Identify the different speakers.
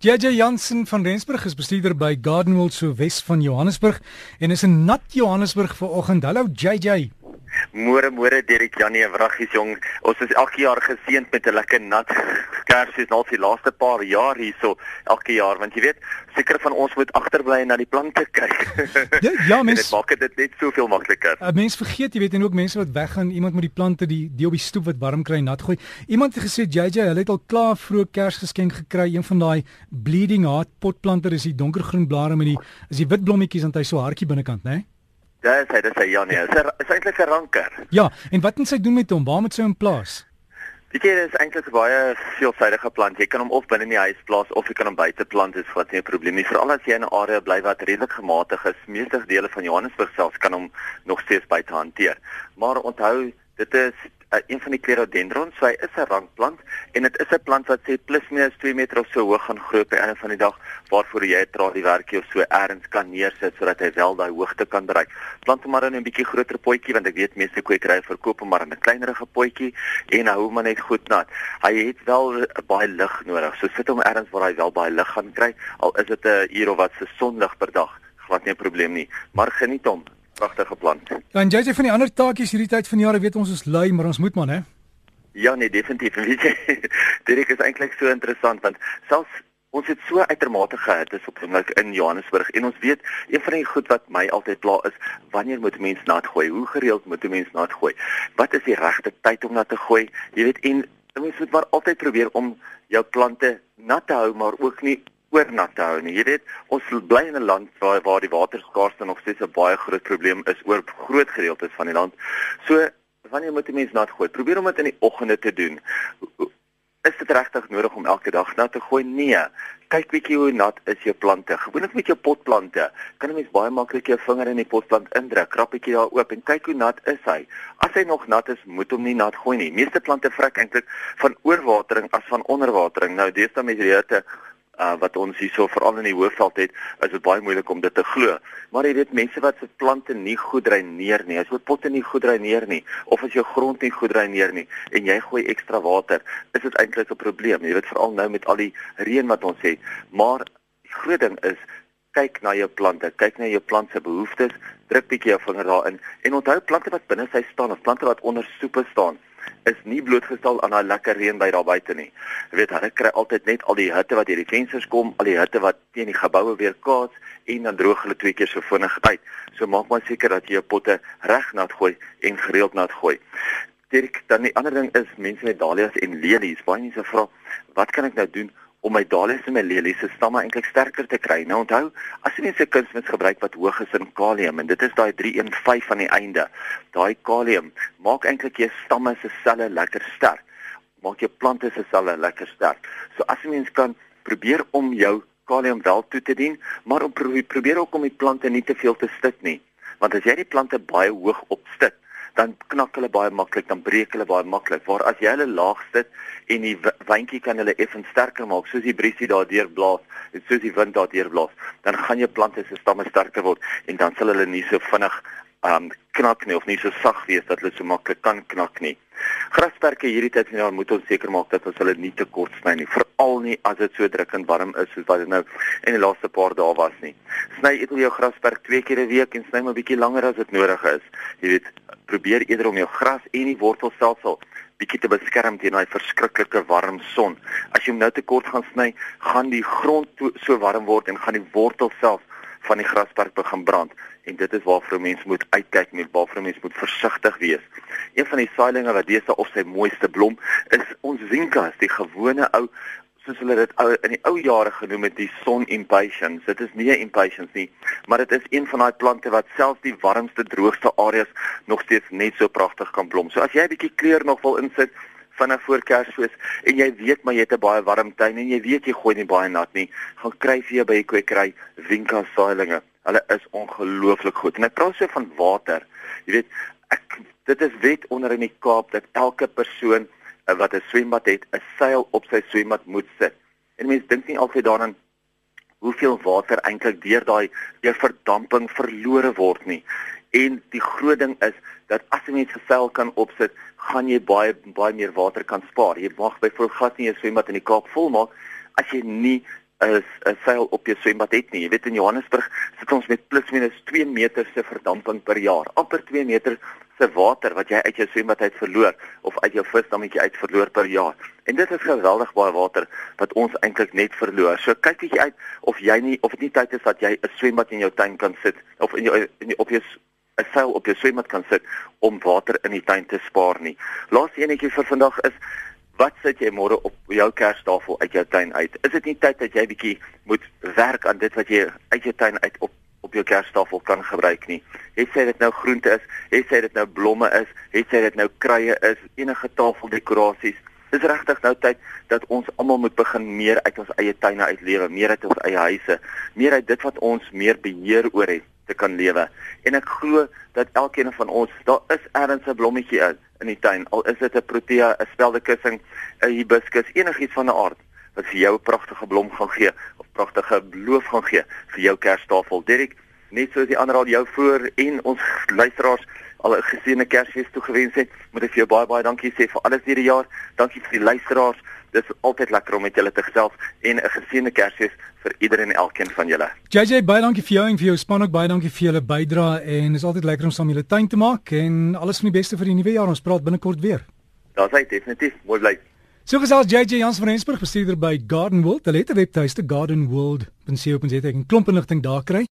Speaker 1: JJ Jansen van Rensburg is bestuurder by Gardenwold so Wes van Johannesburg en is in nat Johannesburg vanoggend. Hallo JJ.
Speaker 2: Môre môre Derek Janie Wraggies jong. Ons is elke jaar geseënd met 'n lekker nat Kersfees nou die laaste paar jaar hierso elke jaar want jy weet seker van ons moet agterbly en na die plante kyk.
Speaker 1: Ja, ja mens
Speaker 2: dit maak dit net soveel makliker.
Speaker 1: 'n Mens vergeet jy weet en ook mense wat weggaan, iemand moet die plante die die op die stoep wat warm kry nat gooi. Iemand het gesê JJ, hulle het al klaar vroeg Kersgeskenk gekry, een van daai bleeding heart potplante is die donkergroen blare met die is die wit blommetjies en hy so hartjie binnekant, né? Nee?
Speaker 2: Ja, sy dit sê ja nee, is is eintlik 'n ranker.
Speaker 1: Ja, en wat moet sy doen met hom? Waar moet sy hom plaas?
Speaker 2: Dit is eintlik 'n baie veelsidige plant. Jy kan hom of binne in die huis plaas of jy kan hom buite plant. Dit is wat nie 'n probleem nie. Veral as jy in 'n area bly wat redelik gematig is. Meeste dele van Johannesburg selfs kan hom nog steeds buite hanteer. Maar onthou, dit is uh, een van die clerodendrons, so hy is 'n rankplant en dit is 'n plant wat sê plus minus 2 meter of so hoog gaan groei op 'n einde van die dag waarvoor jy 'n tradiewerkie of so ergens kan neersit sodat hy wel daai hoogte kan bereik. Plant hom maar in 'n bietjie groter potjie want ek weet meeste kwekery verkoop hom maar in 'n kleinerige potjie en hou hom net goed nat. Hy het wel baie lig nodig. So sit hom ergens waar hy wel baie lig gaan kry al is dit 'n uur of wat se sonlig per dag. Wat nie 'n probleem nie, maar geniet hom pragtige plant.
Speaker 1: Dan jy sê van die ander taakies hierdie tyd van die jaar, weet ons is lui, maar ons moet maar, hè?
Speaker 2: Ja, nee, definitief. Weet jy, dit is eintlik so interessant want selfs ons het so uitermate gehad is op oomblik in Johannesburg en ons weet een van die goed wat my altyd pla is wanneer moet mense nat gooi? Hoe gereeld moet mense nat gooi? Wat is die regte tyd om nat te gooi? Jy weet en mense moet maar altyd probeer om jou plante nat te hou maar ook nie oornat te hou nie. Jy weet, ons bly in 'n land waar waar die waterskaarste nog steeds 'n baie groot probleem is oor groot gedeeltes van die land. So, wanneer moet 'n mens nat gooi? Probeer om dit in die oggende te doen. Is dit regtig nodig om elke dag nat te gooi? Nee. Kyk bietjie hoe nat is jou plante. Gewoonlik met jou potplante, kan 'n mens baie maklik jou vinger in die potplant indruk, krap bietjie daar oop en kyk hoe nat is hy. As hy nog nat is, moet hom nie nat gooi nie. Meeste plante vrek eintlik van oorwatering as van onderwatering. Nou, deesdae met hierdie uh, wat ons hierso veral in die hoofveld het, is dit baie moeilik om dit te glo. Maar jy weet mense wat se plante nie goed dreineer nie, as jou potte nie goed dreineer nie of as jou grond nie goed dreineer nie en jy gooi ekstra water, is dit eintlik 'n probleem. Jy weet veral nou met al die reën wat ons het. Maar die groot ding is kyk na jou plante, kyk na jou plant se behoeftes, druk bietjie jou vinger daarin en onthou plante wat binne sy staan of plante wat onder soepe staan is nie blootgestel aan daai lekker reën by daar buite nie. Jy weet, hulle kry altyd net al die hitte wat deur die vensters kom, al die hitte wat teen die geboue weer kaats en dan droog hulle twee keer so vinnig uit. So maak maar seker dat jy jou potte reg nat gooi en gereeld nat gooi. Dirk, dan die ander ding is mense met dahlias en lelies. Baie mense vra, wat kan ek nou doen om my dahlias en my lelies se stamme eintlik sterker te kry. Nou onthou, as jy mense kunsmis gebruik wat hoog is in kalium en dit is daai 315 aan die einde. Daai kalium maak eintlik jou stamme se selle lekker sterk. Maak jou plante se selle lekker sterk. So as jy mens kan probeer om jou kalium wel toe te dien, maar om probeer ook om die plante nie te veel te stik nie. Want as jy die plante baie hoog opstik, dan knak hulle baie maklik, dan breek hulle baie maklik. Waar as jy hulle laag sit en die wyntjie kan hulle effens sterker maak, soos die briesie daardeur blaas en soos die wind daardeur blaas, dan gaan jou plante se stamme sterker word en dan sal hulle nie so vinnig um knak nie of nie so sag wees dat hulle so maklik kan knak nie. Grasperke hierdie tyd van jaar moet ons seker maak dat ons hulle nie te kort sny nie, veral nie as dit so drukkend warm is soos wat dit nou in die laaste paar dae was nie. Sny eers jou grasperk twee keer 'n week en sny maar bietjie langer as dit nodig is. Jy weet, probeer eerder om jou gras en die wortelstelsel bietjie te beskerm teen daai verskriklike warm son. As jy hom nou te kort gaan sny, gaan die grond so warm word en gaan die wortel self van die grasperk begin brand en dit is waarvoor mense moet uitkyk met waarvoor mense moet versigtig wees. Een van die saailinge wat deesdae op sy mooiste blom is ons zinkas, die gewone ou soos hulle dit ou in die ou jare genoem het die son impatiens. Dit is nie 'n impatiens nie, maar dit is een van daai plante wat selfs die warmste, droogste areas nog steeds net so pragtig kan blom. So as jy 'n bietjie kleur nog wil insit vinnig voor Kersfees en jy weet maar jy het 'n baie warm tuin en jy weet jy gooi nie baie nat nie, gaan kry vir jou by die kwekery Zinka saailinge. Hulle is ongelooflik goed. En ek praat so van water. Jy weet, ek dit is wet onder in die Kaap dat elke persoon uh, wat 'n swembad het, 'n seil op sy swembad moet sit. En mense dink nie altyd daaraan hoeveel water eintlik deur daai deur verdamping verlore word nie. En die groot ding is dat as jy net gevel kan opsit, gaan jy baie baie meer water kan spaar. Jy mag byvoorbeeld glad nie 'n swembad in die Kaap volmaak as jy nie 'n 'n seil op jou swembad het nie. Jy weet in Johannesburg sit ons met plus minus 2 meter se verdamping per jaar. amper 2 meter se water wat jy uit jou swembad uit verloor of uit jou visdammetjie uit verloor per jaar. En dit is geweldig baie water wat ons eintlik net verloor. So kyk bietjie uit of jy nie of dit nie tyd is dat jy 'n swembad in jou tuin kan sit of in jou in op jou 'n seil op jou swembad kan sit om water in die tuin te spaar nie. Laaste enetjie vir vandag is Wat sit jy môre op jou kerstafel uit jou tuin uit? Is dit nie tyd dat jy bietjie moet werk aan dit wat jy uit jou tuin uit op op jou kerstafel kan gebruik nie? Het sy dit nou groente is, het sy dit nou blomme is, het sy dit nou kruie is, enige tafeldekorasies? Dis regtig nou tyd dat ons almal moet begin meer uit ons eie tuine uitlewe, meer uit ons eie huise, meer uit dit wat ons meer beheer oor het te kan lewe. En ek glo dat elkeen van ons, daar is ergens 'n blommetjie in in die tuin. Al is dit 'n protea, 'n speldekussing, 'n hibiscus, enigiets van 'n aard wat vir jou 'n pragtige blom gaan gee of pragtige loof gaan gee vir jou kerstafel. Dirk, net soos die ander al jou voor en ons luisteraars al 'n geseënde Kersfees toegewens het, moet ek vir jou baie baie dankie sê vir alles hierdie jaar. Dankie vir die luisteraars. Dit is altyd lekker om met julle te gesels en 'n geseënde Kersfees vir elkeen en elkeen van julle.
Speaker 1: JJ, baie dankie vir jou en vir jou span ook baie dankie vir julle bydrae en dit is altyd lekker om saam julle tuin te maak en alles van die beste vir die nuwe jaar. Ons praat binnekort weer.
Speaker 2: Daar's hy definitief. Mooi bly.
Speaker 1: So gesels JJ Jans van Rensburg, bestuurder by Garden World. Hulle het 'n webtuiste gardenworld.co.za en klomp inligting daar kry.